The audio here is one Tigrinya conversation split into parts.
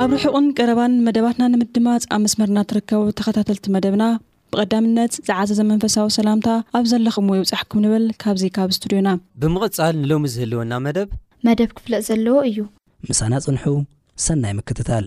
ኣብ ርሑቕን ቀረባን መደባትና ንምድማጽ ኣብ መስመርና እትርከቡ ተኸታተልቲ መደብና ብቐዳምነት ዝዓዘዘ መንፈሳዊ ሰላምታ ኣብ ዘለኹምዎ ይብጻሕኩም ንብል ካብዚ ካብ ስቱድዮና። ብምቕጻል ንሎሚ ዝህልወና መደብ። መደብ ክፍለጥ ዘለዎ እዩ። ምሳና ጽንሑ፣ ሰናይ ምክትታል።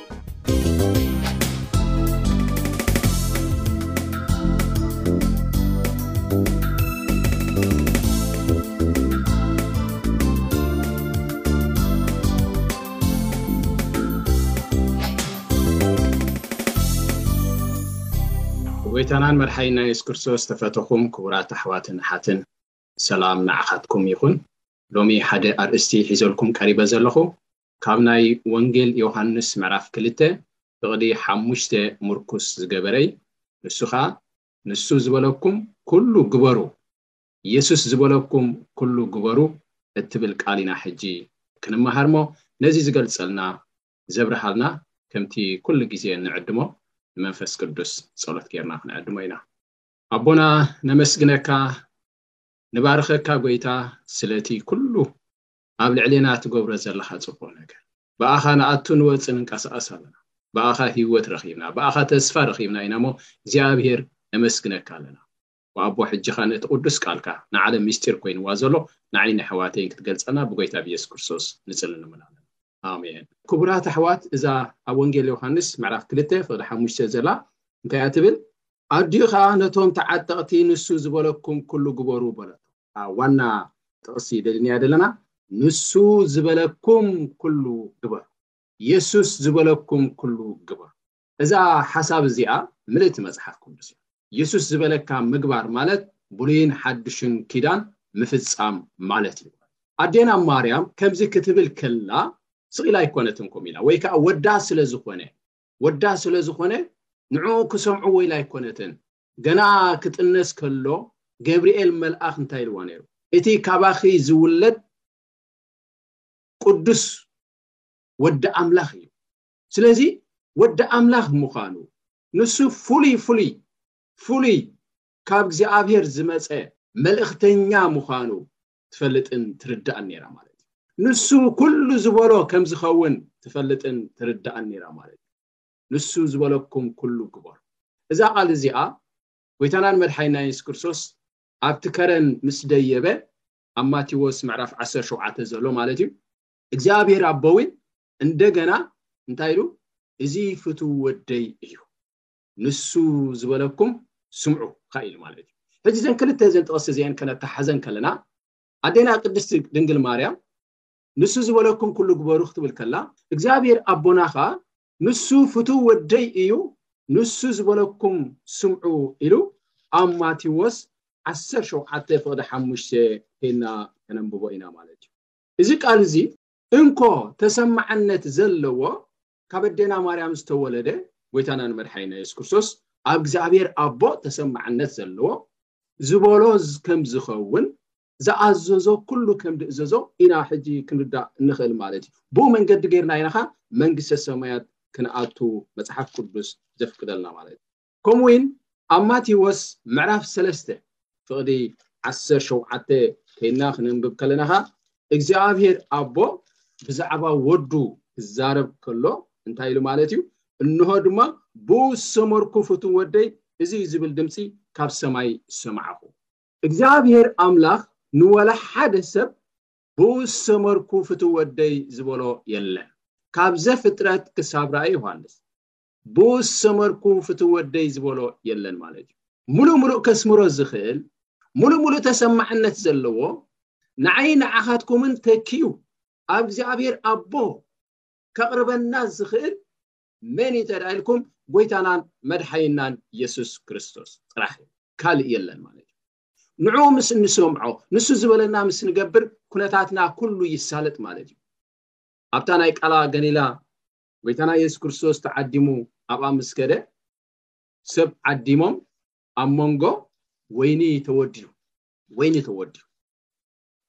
ጎይታናን መድሓኒና የሱስ ክርስቶስ ዝተፈተኹም ክቡራት ኣሕዋትን ኣሓትን ሰላም ንዓኻትኩም ይኹን ሎሚ ሓደ ኣርእስቲ ሒዘልኩም ቀሪበ ዘለኹ ካብ ናይ ወንጌል ዮሃንስ ምዕራፍ ክልተ ፍቕዲ ሓሙሽተ ምርኩስ ዝገበረይ ንሱ ከኣ ንሱ ዝበለኩም ኩሉ ግበሩ ኢየሱስ ዝበለኩም ኩሉ ግበሩ እትብል ቃል ኢና ሕጂ ክንመሃር እሞ ነዚ ዝገልጸልና ዘብርሃልና ከምቲ ኩሉ ግዜ እንዕድሞ ንመንፈስ ቅዱስ ጸሎት ጌርና ክንዕድሞ ኢና ኣቦና ነመስግነካ ንባርኸካ ጎይታ ስለቲ ኩሉ ኣብ ልዕሌና ትገብሮ ዘለኻ ጽቡቕ ነገር። ብኣኻ ንኣቱ ንወጽእ ንንቀሳቐስ ኣለና። ብኣኻ ህይወት ረኺብና ብኣኻ ተስፋ ረኺብና ኢና እሞ እግዚኣብሄር ነመስግነካ ኣለና። ወኣቦ ሕጂ ከኣ ነቲ ቅዱስ ቃልካ ንዓለም ምስጢር ኮይንዋ ዘሎ ንዓይን ነሕዋተይን ክትገልጸልና ብጎይታ ብየሱስ ክርስቶስ ንጽሊ ንምን ኣለና። ኣሜን። ክቡራት ኣሕዋት እዛ ኣብ ወንጌል ዮሃንስ ምዕራፍ ክልተ ፍቕዲ ሓሙሽተ ዘላ እንታይ እያ ትብል? ኣዲኡ ከኣ ነቶም ተዓጠቕቲ ንሱ ዝበለኩም ኩሉ ግበሩ በለቶም። ዋና ጥቕሲ ደሊናዮ ዘለና ንሱ ዝበለኩም ኩሉ ግበሩ የሱስ ዝበለኩም ኩሉ ግበሩ እዛ ሓሳብ እዚኣ ምልእቲ መጽሓፍ ቅዱስ እያ የሱስ ዝበለካ ምግባር ማለት ብሉይን ሓድሽን ኪዳን ምፍጻም ማለት እዩ ኣዴና ማርያም ከምዚ ክትብል ከላ ስቕ ኢላ ኣይኮነትን ኮም ኢላ ወይ ከዓ ወዳ ስለ ዝኾነ ወዳ ስለ ዝኾነ ንዕኡ ክሰምዕዎ ኢላ ኣይኮነትን ገና ክጥነስ ከሎ ገብርኤል መልኣኽ እንታይ ኢልዋ ነይሩ? እቲ ካባኺ ዝውለድ ቅዱስ ወዲ ኣምላኽ እዩ። ስለዚ ወዲ ኣምላኽ ምዃኑ ንሱ ፍሉይ ፍሉይ ፍሉይ ካብ እግዚኣብሔር ዝመፀ መልእኽተኛ ምዃኑ ትፈልጥን ትርዳእን ነይራ ማለት እዩ። ንሱ ኩሉ ዝበሎ ከም ዝኸውን ትፈልጥን ትርዳእን ነይራ ማለት እዩ። ንሱ ዝበለኩም ኩሉ ግበሩ። እዛ ቃል እዚኣ ጎይታናን መድሓኒና የሱስ ክርስቶስ ኣብቲ ከረን ምስ ደየበ ኣብ ማቴዎስ ምዕራፍ ዓሰርተ ሸውዓተ ዘሎ ማለት እዩ እግዚኣብሔር ኣቦ እውን እንደገና እንታይ ኢሉ እዚ ፍትው ወደይ እዩ ንሱ ዝበለኩም ስምዑ ካ ኢሉ ማለት እዩ ሕጂ ዘን ክልተ ዘን ጥቐስ እዚአን ከነተሓዘን ከለና ኣዴና ቅድስቲ ድንግል ማርያም ንሱ ዝበለኩም ኩሉ ግበሩ ክትብል ከላ እግዚኣብሔር ኣቦና ኸዓ ንሱ ፍቱው ወደይ እዩ፣ ንሱ ዝበለኩም ስምዑ ኢሉ ኣብ ማቴዎስ ዓሰርተ ሸውዓተ ፍቕዲ ሓሙሽተ ኴንና ከነንብቦ ኢና ማለት እዩ። እዚ ቃል እዚ እንኮ ተሰማዕነት ዘለዎ ካብ ኣዴና ማርያም ዝተወለደ ጎይታናን መድሓኒና የሱስ ክርስቶስ ኣብ እግዚኣብሔር ኣቦ ተሰማዕነት ዘለዎ ዝበሎ ከም ዝኸውን ዝኣዘዞ ኩሉ ከም ድእዘዞ ኢና ሕጂ ክንርዳእ እንኽእል ማለት እዩ። ብኡ መንገዲ ገርና ኢና ከኣ መንግስተ ሰማያት ክንኣቱ መጽሓፍ ቅዱስ ዘፍቅደልና ማለት እዩ። ከምኡ ውን ኣብ ማቴዎስ ምዕራፍ ሰለስተ ፍቕዲ ዓሰርተ ሸውዓተ ከይድና ክነንብብ ከለና ከኣ እግዚኣብሄር ኣቦ ብዛዕባ ወዱ ክዛረብ ከሎ እንታይ ኢሉ ማለት እዩ እንሆ ድማ ብኡ ዝሰመርኩ ፍቱው ወደይ እዚ እዩ ዝብል ድምጺ ካብ ሰማይ ሰማዕኹ። እግዚኣብሔር ኣምላክ ንወላ ሓደ ሰብ ብኡ ዝሰመርኩ ፍትው ወደይ ዝበሎ የለን ካብ ዘፍጥረት ክሳብ ራእይ ዮሃንስ ብኡ ዝሰመርኩ ፍትው ወደይ ዝበሎ የለን ማለት እዩ ሙሉእ ሙሉእ ከስምሮ ዝክእል ሙሉእ ሙሉእ ተሰማዕነት ዘለዎ ንዓይ ንዓካትኩምን ተኪኡ ኣብ እግዚኣብሔር ኣቦ ከቅርበና ዝክእል መን እዩ እንተ ኢልኩም ጎይታናን መድሓይናን የሱስ ክርስቶስ ጥራሕ እዩ ካልእ የለን ማለት እዩ ንዕኡ ምስ እንሰምዖ ንሱ ዝበለና ምስ ንገብር ኩነታትና ኩሉ ይሳለጥ ማለት እዩ ኣብታ ናይ ቃላ ገሊላ ጎይታና የሱስ ክርስቶስ ተዓዲሙ ኣብኣ ምስ ከደ ሰብ ዓዲሞም ኣብ መንጎ ወይኒ ተወድዩ ወይኒ ተወድዩ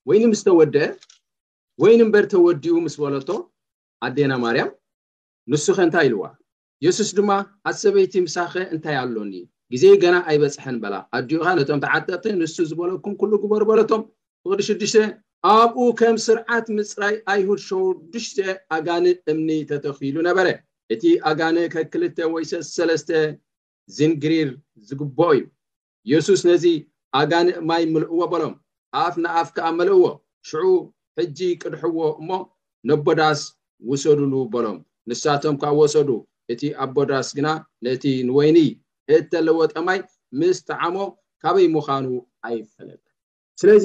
ወይኒ ምስ ተወድአ ወይኒ እምበር ተወዲኡ ምስ በለቶ ኣዴና ማርያም ንሱኸ እንታይ ኢልዋ? የሱስ ድማ፣ ኣቲ ሰበይቲ፣ ምሳኺኸ እንታይ ኣሎኒ? ግዜይ ገና ኣይበጽሐን በላ። ኣዲኡ ኸኣ ነቶም ተዓጠቕቲ፣ ንሱ ዝበለኩም ኵሉ ግበሩ በለቶም። ፍቕዲ ሽዱሽተ። ኣብኡ ከም ስርዓት ምጽራይ ኣይሁድ ሸዱሽተ ኣጋንእ እምኒ ተተኺሉ ነበረ። እቲ ኣጋንእ ከክልተ ወይ ሰሰለስተ ዚንግሪር ዚግብኦ እዩ። የሱስ ነዚ ኣጋንእ ማይ ምልእዎ በሎም፣ ኣፍ ንኣፍ ከኣ መልእዎ። ሽዑ ሕጂ ቅድሕዎ እሞ ነቦ ዳስ ውሰዱሉ በሎም። ንሳቶም ከኣ ወሰዱ፣ እቲ ኣቦ ዳስ ግና ነቲ ንወይኒ እተለወጠ ማይ ምስ ጠዓሞ ካበይ ምዃኑ ኣይፈለጠን። ስለዚ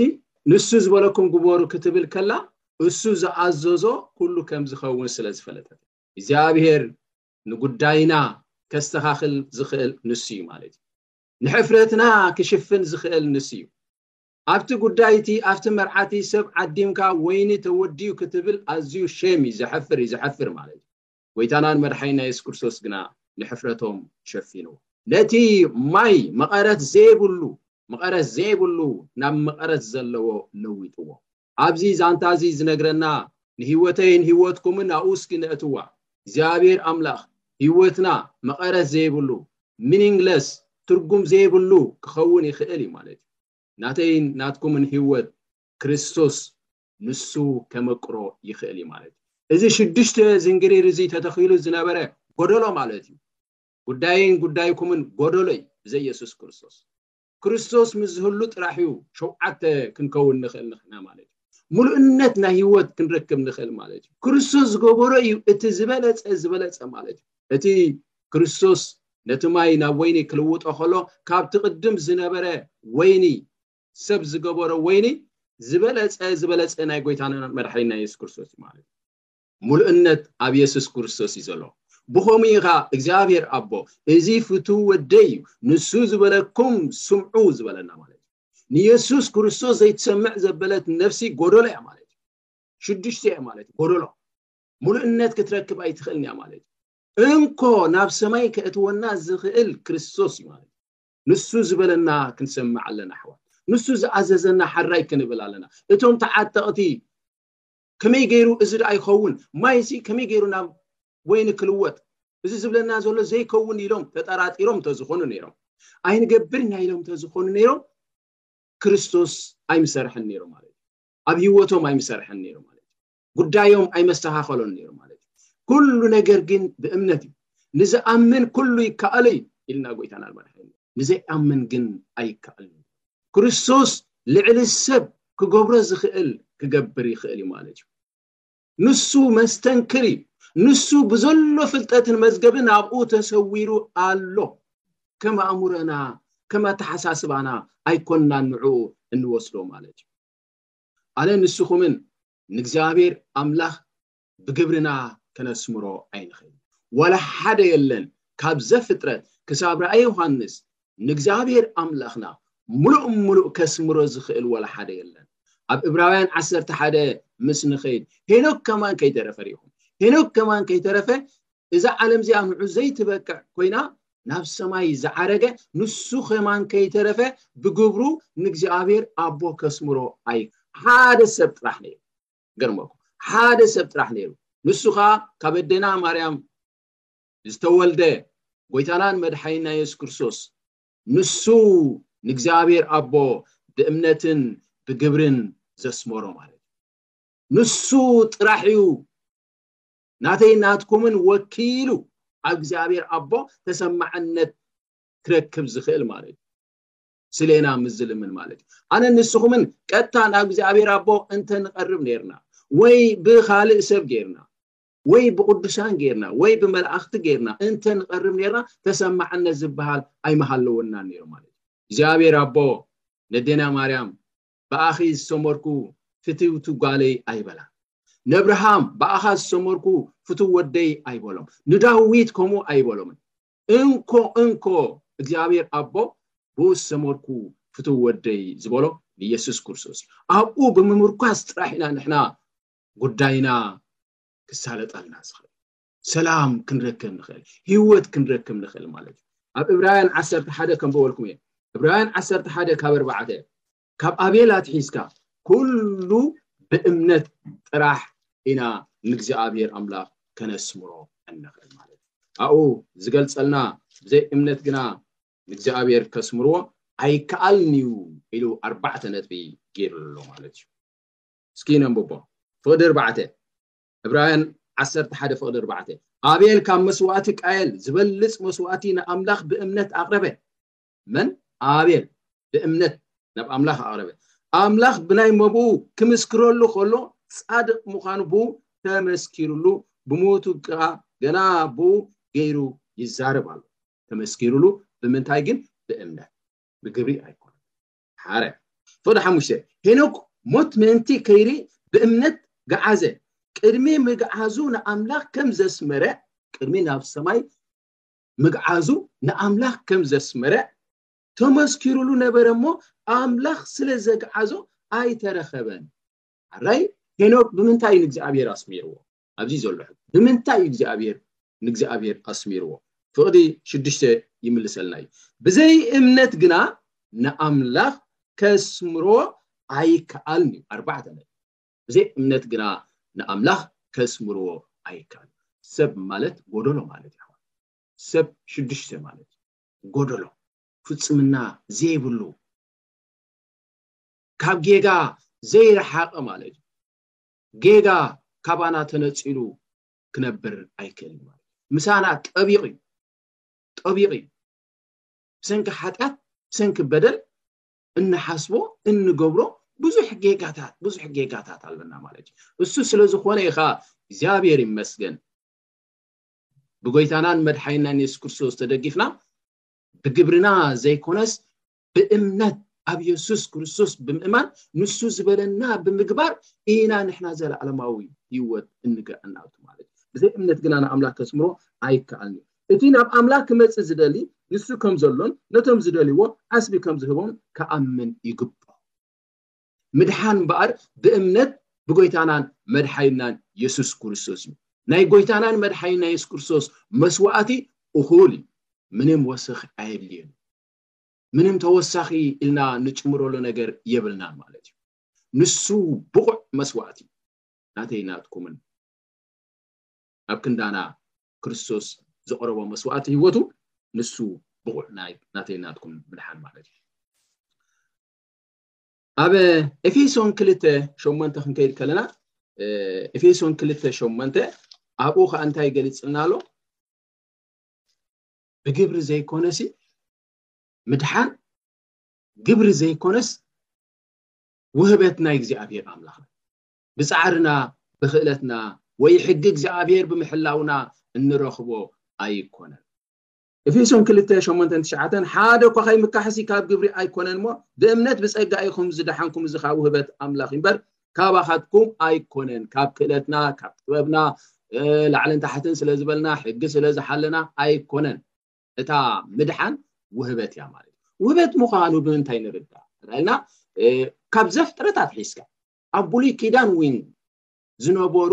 ንሱ ዝበለኩም ግበሩ ክትብል ከላ እሱ ዝኣዘዞ ኩሉ ከም ዝኸውን ስለ ዝፈለጠት እያ። እግዚኣብሄር ንጉዳይና ከስተኻኽል ዝኽእል ንሱ እዩ ማለት እዩ። ንሕፍረትና ክሽፍን ዝኽእል ንሱ እዩ። ኣብቲ ጉዳይ እቲ ኣብቲ መርዓ እቲ ሰብ ዓዲምካ ወይኒ ተወዲኡ ክትብል ኣዝዩ ሼም እዩ ዘሕፍር እዩ ዘሕፍር ማለት እዩ። ጎይታናን መድሓኒና የሱስ ክርስቶስ ግና ንሕፍረቶም ሸፊንዎ። ነቲ ማይ መቐረት ዘይብሉ መቐረት ዘይብሉ ናብ መቐረት ዘለዎ ለዊጥዎ። ኣብዚ ዛንታ እዚ ዝነግረና ንህይወተይን ህይወትኩምን ኣብኡ እስኪ ነእትዋ። እግዚኣብሄር ኣምላኽ ህይወትና መቐረት ዘይብሉ፣ Meaningless፣ ትርጉም ዘይብሉ ክኸውን ይኽእል እዩ ማለት እዩ። ናተይን ናትኩምን ህይወት ክርስቶስ ንሱ ከመቅሮ ይኽእል እዩ ማለት እዩ። እዚ ሽዱሽተ ዝንግሪር እዚ ተተኺሉ ዝነበረ ጎደሎ ማለት እዩ። ጉዳይን ጉዳይኩምን ጎደሎ እዩ ብዘይ የሱስ ክርስቶስ። ክርስቶስ ምስ ዝህሉ ጥራሕ እዩ ሸውዓተ ክንከውን ንኽእል ንኽና ማለት እዩ ሙሉእነት ናይ ህይወት ክንረክብ ንኽእል ማለት እዩ ክርስቶስ ዝገበሮ እዩ እቲ ዝበለፀ ዝበለፀ ማለት እዩ እቲ ክርስቶስ ነቲ ማይ ናብ ወይኒ ክልውጦ ከሎ ካብቲ ቅድም ዝነበረ ወይኒ ሰብ ዝገበሮ ወይኒ ዝበለፀ ዝበለፀ ናይ ጎይታና መድሓኒና የሱስ ክርስቶስ እዩ ማለት እዩ ምሉእነት ኣብ የሱስ ክርስቶስ እዩ ዘሎ። ብኸምኡ እዩ ኸኣ እግዚኣብሄር ኣቦ እዚ ፍቱው ወደይ እዩ፣ ንሱ ዝበለኩም ስምዑ ዝበለና ማለት እዩ። ንየሱስ ክርስቶስ ዘይትሰምዕ ዘበለት ነፍሲ ጎደሎ እያ ማለት እዩ። ሽዱሽተ እያ ማለት እዩ፣ ጎደሎ ምሉእነት ክትረክብ ኣይትኽእልን እያ ማለት እዩ። እንኮ ናብ ሰማይ ከእትወና ዝኽእል ክርስቶስ እዩ ማለት ንሱ ዝበለና ክንሰምዕ ኣለና ኣሕዋት ንሱ ዝኣዘዘና ሓራይ ክንብል ኣለና እቶም ተዓጠቕቲ ከመይ ገይሩ እዚ ደኣ ይኸውን ማይ እዚ ከመይ ገይሩ ናብ ወይኒ ክልወጥ እዚ ዝብለና ዘሎ ዘይከውን ኢሎም ተጠራጢሮም እንተዝኾኑ ነይሮም ኣይንገብርን ኢና ኢሎም እንተዝኾኑ ነይሮም ክርስቶስ ኣይምሰርሐን ነይሩ ማለት እዩ ኣብ ህይወቶም ኣይምሰርሐን ነይሩ ማለት እዩ ጉዳዮም ኣይመስተኻኸሎን ነይሩ ማለት እዩ ኩሉ ነገር ግን ብእምነት እዩ ንዝኣምን ኩሉ ይከኣሎ እዩ ኢልና ጎይታና ኣልማድሓ ንዘይኣምን ግን ኣይከኣልን ክርስቶስ ልዕሊ ሰብ ክገብሮ ዝኽእል ክገብር ይኽእል እዩ ማለት እዩ። ንሱ መስተንክር እዩ። ንሱ ብዘሎ ፍልጠትን መዝገብን ኣብኡ ተሰዊሩ ኣሎ። ከም ኣእምሮና ከም ኣተሓሳስባና ኣይኮንናን ንዕኡ እንወስዶ ማለት እዩ። ኣነ ንስኹምን ንእግዚኣብሔር ኣምላኽ ብግብርና ከነስምሮ ኣይንኽእል ዋላ ሓደ የለን ካብ ዘፍጥረት ክሳብ ራእየ ዮሃንስ ንእግዚኣብሔር ኣምላኽና ምሉእ ምሉእ ከስምሮ ዝኽእል ዋላ ሓደ የለን ኣብ እብራውያን ዓሰርተ ሓደ ምስ ንኸይድ ሄኖክ ከማን ከይተረፈ ሪኢኹም ሄኖክ ከማን ከይተረፈ እዛ ዓለም እዚኣ ንዑ ዘይትበቅዕ ኮይና ናብ ሰማይ ዝዓረገ ንሱ ከማን ከይተረፈ ብግብሩ ንእግዚኣብሔር ኣቦ ከስምሮ ኣይ ሓደ ሰብ ጥራሕ ነይሩ ክገርመኩም ሓደ ሰብ ጥራሕ ነይሩ ንሱ ከዓ ካብ ኣዴና ማርያም ዝተወልደ ጎይታናን መድሓይና የሱስ ክርስቶስ ንሱ ንእግዚኣብሔር ኣቦ ብእምነትን ብግብርን ዘስመሮ ማለት እዩ ንሱ ጥራሕ እዩ ናተይ ናትኩምን ወኪሉ ኣብ እግዚኣብሔር ኣቦ ተሰማዕነት ክረክብ ዝኽእል ማለት እዩ ስሌና ምስ ዝልምን ማለት እዩ ኣነ ንስኹምን ቀጥታ ናብ እግዚኣብሔር ኣቦ እንተ ንቐርብ ነርና ወይ ብኻልእ ሰብ ጌርና ወይ ብቕዱሳን ጌርና ወይ ብመላእኽቲ ጌርና እንተ ንቐርብ ነርና ተሰማዕነት ዝበሃል ኣይመሃለወና ነይሩ ማለት እዩ እግዚኣብሔር ኣቦ ነዴና ማርያም ብኣኺ ዝሰመርኩ ፍትውቲ ጓለይ ኣይበላ ነብርሃም ብኣኻ ዝሰመርኩ ፍትው ወደይ ኣይበሎም ንዳዊት ከምኡ ኣይበሎምን እንኮ እንኮ እግዚኣብሔር ኣቦ ብኡስ ሰመርኩ ፍትው ወደይ ዝበሎ ንየሱስ ክርስቶስ እዩ። ኣብኡ ብምምርኳስ ጥራሕ ኢና ንሕና ጉዳይና ክሳለጠልና ዝኽእል ሰላም ክንረክብ ንኽእል ህይወት ክንረክብ ንኽእል ማለት እዩ። ኣብ እብራውያን ዓሰርተ ሓደ ከምበበልኩም እየ እብራውያን ዓሰርተ ሓደ ካብ ኣርባዕተ ካብ ኣቤል ኣትሒዝካ ኩሉ ብእምነት ጥራሕ ኢና ንእግዚኣብሔር ኣምላኽ ከነስምሮ እንኽእል ማለት ኣብኡ ዝገልጸልና ብዘይ እምነት ግና ንእግዚኣብሔር ከስምርዎ ኣይከኣልን እዩ ኢሉ ኣርባዕተ ነጥቢ ገይሩሎ ማለት እዩ እስኪ ነንብቦ ፍቕዲ ኣርባዕተ ዕብራውያን ዓሰርተ ሓደ ፍቕዲ ኣርባዕተ ኣቤል ካብ መስዋእቲ ቃየል ዝበልፅ መስዋእቲ ንኣምላኽ ብእምነት ኣቕረበ መን? ኣቤል ብእምነት ናብ ኣምላኽ ኣቕረበ፣ ኣምላኽ ብናይ መብኡ ክምስክረሉ ከሎ ጻድቕ ምዃኑ ብኡ ተመስኪሩሉ፣ ብሞቱ ከኣ ገና ብኡ ገይሩ ይዛረብ ኣሎ። ተመስኪሩሉ ብምንታይ ግን? ብእምነት ብግብሪ ኣይኮነን። ሓረ ፍቕዲ ሓሙሽተ ሄኖክ ሞት ምእንቲ ከይርኢ ብእምነት ገዓዘ፣ ቅድሚ ምግዓዙ ንኣምላኽ ከም ዘስመረ ቅድሚ ናብ ሰማይ ምግዓዙ ንኣምላኽ ከም ዘስመረ ተመስኪሩሉ ነበረ እሞ ኣምላኽ ስለ ዘግዓዞ ኣይተረኸበን። ሓራይ ሄኖክ ብምንታይ ንእግዚኣብሔር ኣስሚርዎ? ኣብዚ ዘሎ ሕቶ ብምንታይ እዩ እግዚኣብሔር ንእግዚኣብሔር ኣስሚርዎ? ፍቕዲ ሽዱሽተ ይምልሰልና እዩ። ብዘይ እምነት ግና ንኣምላኽ ከስምሮ ኣይከኣልን እዩ። ኣርባዕተ ነጥቢ። ብዘይ እምነት ግና ንኣምላኽ ከስምርዎ ኣይከኣሉን። ሰብ ማለት ጎደሎ ማለት እዩ። ሰብ ሽዱሽተ ማለት እዩ። ጎደሎ፣ ፍጹምና ዘይብሉ፣ ካብ ጌጋ ዘይረሓቐ ማለት እዩ። ጌጋ ካባና ተነጺሉ ክነብር ኣይክእልን ማለት እዩ። ምሳና ጠቢቑ እዩ። ጠቢቑ እዩ። ብሰንኪ ሓጢኣት፣ ብሰንኪ በደል እንሓስቦ እንገብሮ ብዙሕ ጌጋታት ብዙሕ ጌጋታት ኣለና ማለት እዩ እሱ ስለ ዝኾነ ኢኻ እግዚኣብሔር ይመስገን ብጎይታናን መድሓይናን የሱስ ክርስቶስ ተደጊፍና ብግብርና ዘይኮነስ ብእምነት ኣብ የሱስ ክርስቶስ ብምእማን ንሱ ዝበለና ብምግባር ኢና ንሕና ዘለኣለማዊ ህይወት እንገዕናቱ ማለት እዩ ብዘይ እምነት ግና ንኣምላክ ከስምሮ ኣይከኣልን እዩ እቲ ናብ ኣምላኽ ክመጽእ ዝደሊ ንሱ ከም ዘሎን ነቶም ዝደልይዎ ዓስቢ ከም ዝህቦም ክኣምን ይግብኦ። ምድሓን እምበኣር ብእምነት ብጐይታናን መድሓኒናን የሱስ ክርስቶስ እዩ። ናይ ጐይታናን መድሓኒና የሱስ ክርስቶስ መስዋእቲ እኹል እዩ። ምንም ወሰኽ ኣየድልዮን እዩ። ምንም ተወሳኺ ኢልና ንጭምረሉ ነገር የብልናን ማለት እዩ። ንሱ ብቑዕ መስዋእቲ እዩ። ናተይ ናትኩምን ኣብ ክንዳና ክርስቶስ ዘቕረቦ መስዋእቲ ህይወቱ ንሱ ብቑዕ ናይ ናተይ ናትኩም ምድሓን ማለት እዩ ኣብ ኤፌሶን ክልተ ሸሞንተ ክንከይድ ከለና ኤፌሶን ክልተ ሸሞንተ ኣብኡ ከዓ እንታይ ገሊፅልና ኣሎ ብግብሪ ዘይኮነሲ ምድሓን ግብሪ ዘይኮነስ ውህበት ናይ እግዚኣብሔር ኣምላኽ ብጻዕርና ብክእለትና ወይ ሕጊ እግዚኣብሔር ብምሕላውና እንረኽቦ ኣይኮነን። ኤፌሶን ክልተ፣ ሸሞንተን ትሽዓተን፣ ሓደ እኳ ከይምካሕሲ ካብ ግብሪ ኣይኮነን እሞ ብእምነት ብጸጋ ኢኹም ዝደሓንኩም እዚ ኻብ ውህበት ኣምላኽ እዩ እምበር ካባኻትኩም ኣይኮነን ካብ ክእለትና ካብ ጥበብና ላዕልን ታሕትን ስለ ዝበልና ሕጊ ስለ ዝሓለና ኣይኮነን እታ ምድሓን ውህበት እያ ማለት ውህበት ምዃኑ ብምንታይ ንርዳእ ራይና ካብ ዘፍጥረት ኣትሒዝካ ኣብ ብሉይ ኪዳን እውን ዝነበሩ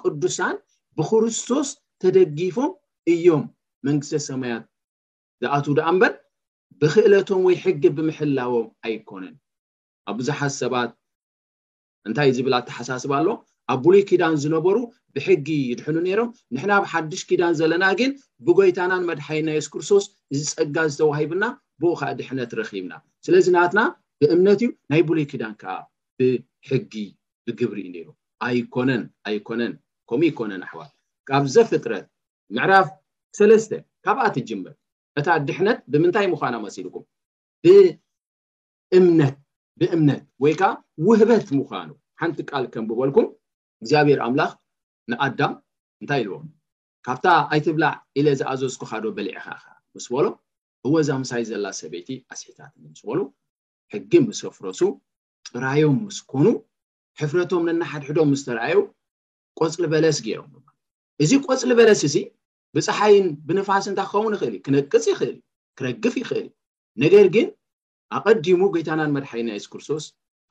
ቅዱሳን ብክርስቶስ ተደጊፎም እዮም መንግስተ ሰማያት ዝኣትዉ ደኣ እምበር ብክእለቶም ወይ ሕጊ ብምሕላዎም ኣይኮነን። ኣብ ብዙሓት ሰባት እንታይ ዝብል ኣተሓሳስባ ኣሎ? ኣብ ብሉይ ኪዳን ዝነበሩ ብሕጊ ይድሕኑ ነይሮም፣ ንሕና ኣብ ሓድሽ ኪዳን ዘለና ግን ብጎይታናን መድሓኒና የሱስ ክርስቶስ እዚ ጸጋ እዚ ተዋሂብና ብኡ ከኣ ድሕነት ረኺብና። ስለዚ ናትና ብእምነት እዩ፣ ናይ ብሉይ ኪዳን ከኣ ብሕጊ ብግብሪ እዩ ነይሩ ኣይኮነን ኣይኮነን ከምኡ ይኮነን ኣሕዋት ካብ ዘፍጥረት ምዕራፍ ሰለስተ ካብኣ ትጅምር እታ ድሕነት ብምንታይ ምዃና መሲልኩም ብእምነት ብእምነት ወይ ከዓ ውህበት ምዃኑ ሓንቲ ቃል ከምብበልኩም እግዚኣብሔር ኣምላኽ ንኣዳም እንታይ ኢልዎ ካብታ ኣይትብላዕ ኢለ ዝኣዘዝኩኻ ዶ በሊዕኻ ኢኻ ምስ በሎ እወዛ ምሳይ ዘላ ሰበይቲ ኣስሒታትኒ ምስ በሉ ሕጊ ምስ ኣፍረሱ ጥራዮም ምስ ኮኑ ሕፍረቶም ነናሓድሕዶም ምስ ተርኣዩ ቆጽሊ በለስ ገይሮም ማለት እዚ ቆጽሊ በለስ እዚ ብፀሓይን ብንፋስን እንታይ ክኸውን ይኽእል እዩ ክነቅፅ ይኽእል እዩ ክረግፍ ይኽእል እዩ ነገር ግን ኣቐዲሙ ጌታናን መድሓኒና የሱስ ክርስቶስ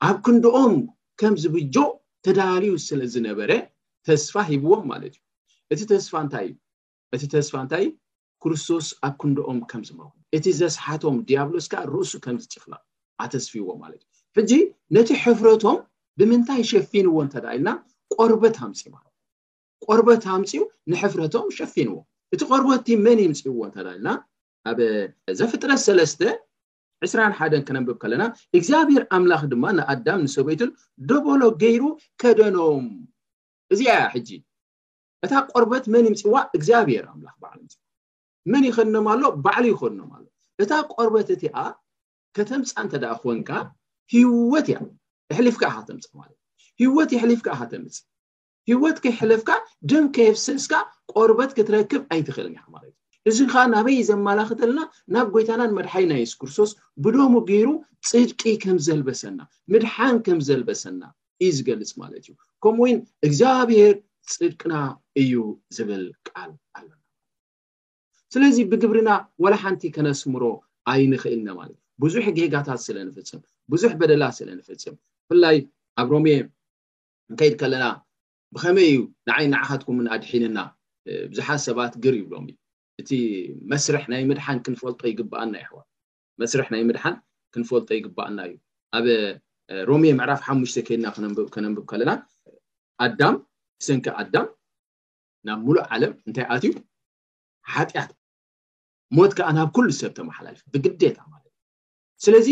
ኣብ ክንድኦም ከም ዝብጆ ተዳልዩ ስለ ዝነበረ ተስፋ ሂብዎም ማለት እዩ እቲ ተስፋ እንታይ እዩ እቲ ተስፋ እንታይ እዩ? ክርስቶስ ኣብ ክንድኦም ከም ዝመውት፣ እቲ ዘስሓቶም ድያብሎስ ከኣ ርእሱ ከም ዝጭፍለቕ ኣተስፊዎ ማለት እዩ። ሕጂ ነቲ ሕፍረቶም ብምንታይ ሸፊንዎ እንተ ኢልና ቆርበት ኣምጽኡ ማለት እዩ። ቆርበት ኣምጽኡ ንሕፍረቶም ሸፊንዎ። እቲ ቆርበት እቲ መን ይምጽእዎ እንተ ኢልና ኣብ ዘፍጥረት ሰለስተ ዕስራን ሓደን ክነንብብ ከለና እግዚኣብሔር ኣምላኽ ድማ ንኣዳም ንሰበይቱን ደበሎ ገይሩ ከደኖም እዚኣ ሕጂ እታ ቆርበት መን ይምፅዋ እግዚኣብሔር ኣምላክ ባዕሉ ምፅ መን ይኸድኖም ኣሎ ባዕሉ ይኸድኖም ኣሎ እታ ቆርበት እቲኣ ከተምፃ እንተ ደኣ ኮንካ ህይወት እያ እሕሊፍካ ኢኻ ተምፅ ማለት ህይወት የሕሊፍካ ኢኻ ተምፅ ህይወት ከይሕለፍካ ደም ከየፍሰስካ ቆርበት ክትረክብ ኣይትኽእልን ኢኻ ማለት እዩ እዚ ከዓ ናበይ ዘመላኽተልና ናብ ጎይታናን መድሓይና የሱስ ክርስቶስ ብደሙ ገይሩ ፅድቂ ከም ዘልበሰና ምድሓን ከም ዘልበሰና እዩ ዝገልፅ ማለት እዩ ከምኡ እውን እግዚኣብሄር ፅድቅና እዩ ዝብል ቃል ኣሎ ስለዚ ብግብርና ዋላ ሓንቲ ከነስምሮ ኣይንኽእልነ ማለት ብዙሕ ጌጋታት ስለ ንፍፅም ብዙሕ በደላት ስለ ንፍፅም ብፍላይ ኣብ ሮሜ እንከይድ ከለና ብኸመይ እዩ ንዓይ ንዓኻትኩምን ኣድሒንና ብዙሓት ሰባት ግር ይብሎም እዩ እቲ መስርሕ ናይ ምድሓን ክንፈልጦ ይግብኣና ይሕዋ መስርሕ ናይ ምድሓን ክንፈልጦ ይግባኣና እዩ። ኣብ ሮሜ ምዕራፍ ሓሙሽተ ከይድና ከነንብብ ከለና ኣዳም ብሰንኪ ኣዳም ናብ ሙሉእ ዓለም እንታይ ኣትዩ ሓጢኣት ሞት ከዓ ናብ ኩሉ ሰብ ተመሓላልፍ ብግዴታ ማለት እዩ ስለዚ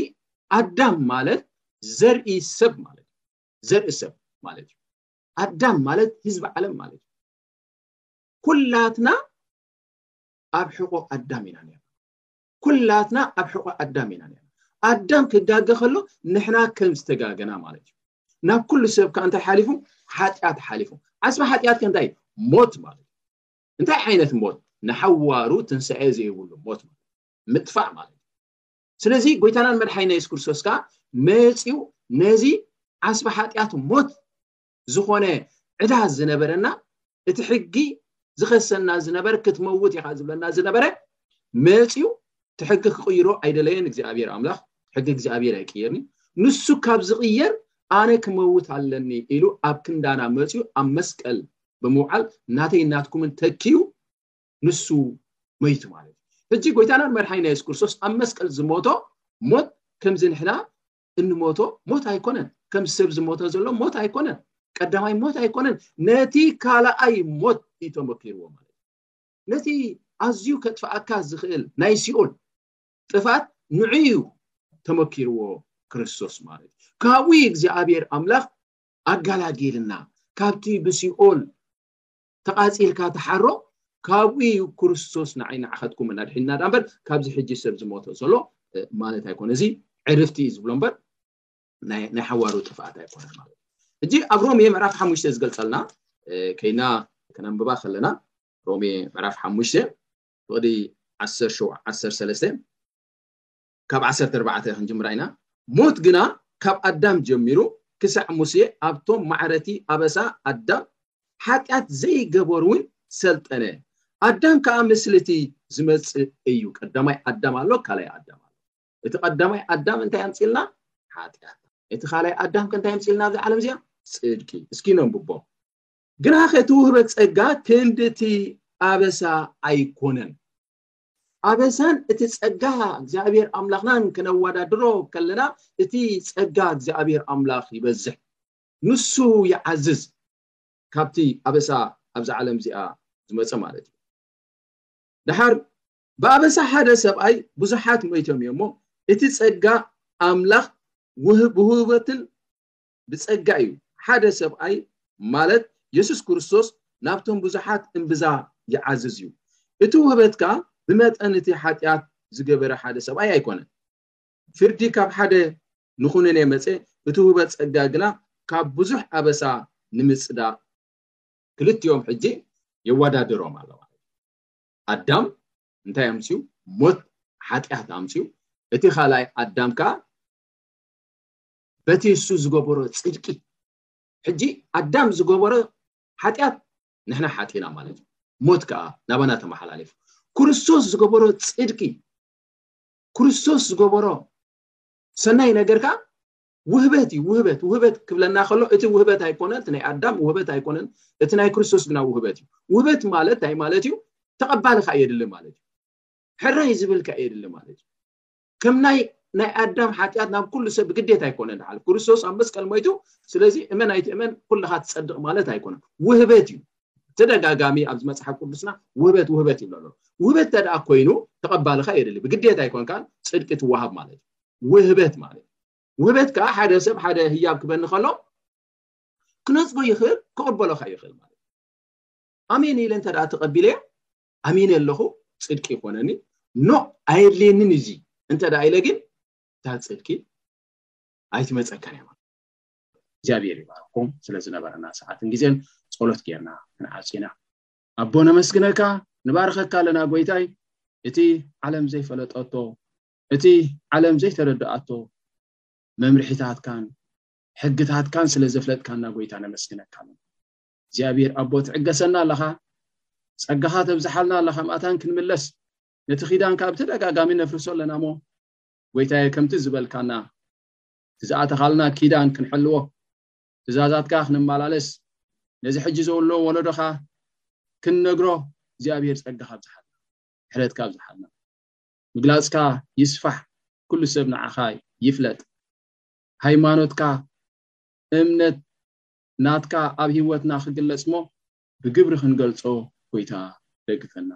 ኣዳም ማለት ዘርኢ ሰብ ማለት እዩ ዘርኢ ሰብ ማለት እዩ ኣዳም ማለት ህዝቢ ዓለም ማለት እዩ ኩላትና ኣብ ሕቆ ኣዳም ኢና ነርና ኩላትና ኣብ ሕቆ ኣዳም ኢና ነና ኣዳም ክጋገ ከሎ ንሕና ከም ዝተጋገና ማለት እዩ ናብ ኩሉ ሰብ ከ እንታይ ሓሊፉ ሓጢኣት ሓሊፉ ዓስቢ ሓጢኣት ከ እንታይ ሞት ማለት እዩ እንታይ ዓይነት ሞት ንሓዋሩ ትንስዐ ዘይብሉ ሞት ማለት ምጥፋእ ማለት እዩ ስለዚ ጎይታናን መድሓይና የሱስ ክርስቶስ ከዓ መፂኡ ነዚ ዓስቢ ሓጢኣት ሞት ዝኾነ ዕዳ ዝነበረና እቲ ሕጊ ዝኸሰና ዝነበር ክትመውት ኢኻ ዝብለና ዝነበረ መፅኡ እቲ ሕጊ ክቕይሮ ኣይደለየን እግዚኣብሔር ኣምላኽ ሕጊ እግዚኣብሔር ኣይቅየርኒ ንሱ ካብ ዝቕየር ኣነ ክመውት ኣለኒ ኢሉ ኣብ ክንዳና መፅኡ ኣብ መስቀል ብምውዓል ናተይ ናትኩምን ተኪዩ ንሱ መይቱ ማለት እዩ ሕጂ ጎይታናን መድሓይና የሱስ ክርስቶስ ኣብ መስቀል ዝሞቶ ሞት ከምዚ ንሕና እንሞቶ ሞት ኣይኮነን ከም ሰብ ዝሞተ ዘሎ ሞት ኣይኮነን ቀዳማይ ሞት ኣይኮነን ነቲ ካልኣይ ሞት እዩ ተመኪርዎ ማለት እዩ ነቲ ኣዝዩ ከጥፍኣካ ዝኽእል ናይ ሲኦል ጥፋት ንዕዩ ተመኪርዎ ክርስቶስ ማለት እዩ ካብኡ እግዚኣብሔር ኣምላኽ ኣጋላጊልና ካብቲ ብሲኦል ተቃጺልካ ተሓሮ ካብኡ እዩ ክርስቶስ ንዓይ ንዓኸትኩምን ኣድሒንና ድኣ እምበር ካብዚ ሕጂ ሰብ ዝሞቶ ዘሎ ማለት ኣይኮነ እዚ ዕርፍቲ እዩ ዝብሎ እምበር ናይ ናይ ሓዋሩ ጥፍኣት ኣይኮነን ማለት እዩ ሕጂ ኣብ ሮሜ ምዕራፍ ሓሙሽተ ዝገልጸልና ከይና ከነንብባ ከለና ሮሜ ምዕራፍ ሓሙሽተ ፍቕዲ ዓሰር ሸው ዓሰር ሰለስተ ካብ ዓሰርተ ኣርባዕተ ክንጅምራ ኢና፣ ሞት ግና ካብ ኣዳም ጀሚሩ ክሳዕ ሙሴ ኣብቶም ማዕረቲ ኣበሳ ኣዳም ሓጢኣት ዘይገበሩውን ሰልጠነ፣ ኣዳም ከኣ ምስሊ እቲ ዝመጽእ እዩ፣ ቀዳማይ ኣዳም ኣሎ ካልኣይ ኣዳም ኣሎ፣ እቲ ቀዳማይ ኣዳም እንታይ ኣምጽእልና ሓጢኣት፣ እቲ ካልኣይ ኣዳም ከ እንታይ ኣምጽእልና ኣብዛ ዓለም እዚኣ ጽድቂ፣ እስኪ ነንብቦ ግናኸ እቲ ውህበት ጸጋ ክንዲ እቲ ኣበሳ ኣይኮነን። ኣበሳን እቲ ጸጋ እግዚኣብሔር ኣምላኽናን ክነዋዳድሮ ከለና እቲ ጸጋ እግዚኣብሔር ኣምላኽ ይበዝሕ ንሱ ይዓዝዝ ካብቲ ኣበሳ ኣብዛ ዓለም እዚኣ ዝመጸ ማለት እዩ ድሓር ብኣበሳ ሓደ ሰብኣይ ብዙሓት ሞይቶም እዮሞ እቲ ጸጋ ኣምላኽ ብውህበትን ብጸጋ እዩ። ሓደ ሰብኣይ ማለት የሱስ ክርስቶስ ናብቶም ብዙሓት እምብዛ ይዓዝዝ እዩ። እቲ ውህበትካ ብመጠን እቲ ሓጢኣት ዝገበረ ሓደ ሰብኣይ ኣይኮነን። ፍርዲ ካብ ሓደ ንኹነኔ መጸ፣ እቲ ውህበት ጸጋ ግና ካብ ብዙሕ ኣበሳ ንምጽዳቕ። ክልቲኦም ሕጂ የዋዳድሮም ኣሎ ማለት እዩ። ኣዳም እንታይ ኣምጺኡ? ሞት፣ ሓጢኣት፣ ኣምጺኡ። እቲ ካልኣይ ኣዳም ከኣ። በቲ እሱ ዝገበሮ ጽድቂ ሕጂ ኣዳም ዝገበሮ ሓጢኣት ንሕና ሓጢና ማለት እዩ ሞት ከዓ ናባና ተመሓላሊፉ ክርስቶስ ዝገበሮ ፅድቂ ክርስቶስ ዝገበሮ ሰናይ ነገር ከዓ ውህበት እዩ ውህበት ውህበት ክብለና ከሎ እቲ ውህበት ኣይኮነን እቲ ናይ ኣዳም ውህበት ኣይኮነን እቲ ናይ ክርስቶስ ግና ውህበት እዩ ውህበት ማለት እንታይ ማለት እዩ ተቐባሊ ከዓ የድሊ ማለት እዩ ሕራይ ዝብል ከዓ የድሊ ማለት እዩ ከም ናይ ናይ ኣዳም ሓጢኣት ናብ ኩሉ ሰብ ብግዴታ ኣይኮነን ዝሓለፍ ክርስቶስ ኣብ መስቀል ሞይቱ ስለዚ እመን ኣይትእመን ኩልኻ ትጸድቕ ማለት ኣይኮነን ውህበት እዩ ተደጋጋሚ ኣብዚ መጽሓፍ ቅዱስና ውህበት ውህበት ይብሎ ኣሎ ውህበት ተደኣ ኮይኑ ተቐባልኻ የድሊ ብግዴታ ኣይኮንካን ጽድቂ ትዋሃብ ማለት እዩ ውህበት ማለት ውህበት ከዓ ሓደ ሰብ ሓደ ህያብ ክበኒ ከሎ ክነጽጎ ይኽእል ክቕበሎካ ይኽእል ማለት ኣሜን ኢለ እንተ ተቐቢለ ኣሚነ ኣለኹ ፅድቂ ይኾነኒ ኖ ኣየድልየንን እዚ እንተ ደኣ ኢለ ግን እታ ፅድቂ ኣይትመፀካን እያ ማለት እግዚኣብሔር ይባርኩም ስለ ዝነበረና ሰዓትን ግዜን ጸሎት ጌርና ክንዓፅ ኢና ኣቦ ነመስግነካ ንባርኸካ ኣለና ጎይታይ እቲ ዓለም ዘይፈለጠቶ እቲ ዓለም ዘይተረድኣቶ መምርሒታትካን ሕግታትካን ስለ ዘፍለጥካና ጎይታ ነመስግነካ ኣለና እግዚኣብሔር ኣቦ ትዕገሰና ኣለኻ ጸጋኻ ተብዝሓልና ኣለኻ ማእታን ክንምለስ ነቲ ኺዳን ካብ ተደጋጋሚ ነፍርሶ ኣለና እሞ ጎይታየ ከምቲ ዝበልካና ትዝኣተኻልና ኪዳን ክንሕልዎ ትእዛዛትካ ክንመላለስ ነዚ ሕጂ ዘውሎ ወለዶኻ ክንነግሮ እግዚኣብሔር ጸጋ ካብዝሓልና ሕረት ካብዝሓልና ምግላጽካ ይስፋሕ ኩሉ ሰብ ንዓኻ ይፍለጥ ሃይማኖትካ እምነት ናትካ ኣብ ሂወትና ክግለጽሞ ብግብሪ ክንገልጾ ጎይታ ደግፈና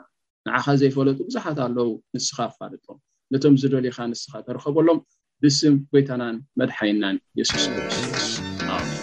ንዓኻ ዘይፈለጡ ብዙሓት ኣለው ንስኻ ኣፋልጦም ነቶም ዝደልዩኻ ንስኻ ተርኸበሎም ብስም ጎይታናን መድሓይናን የሱስ ክርስቶስ ኣሜን።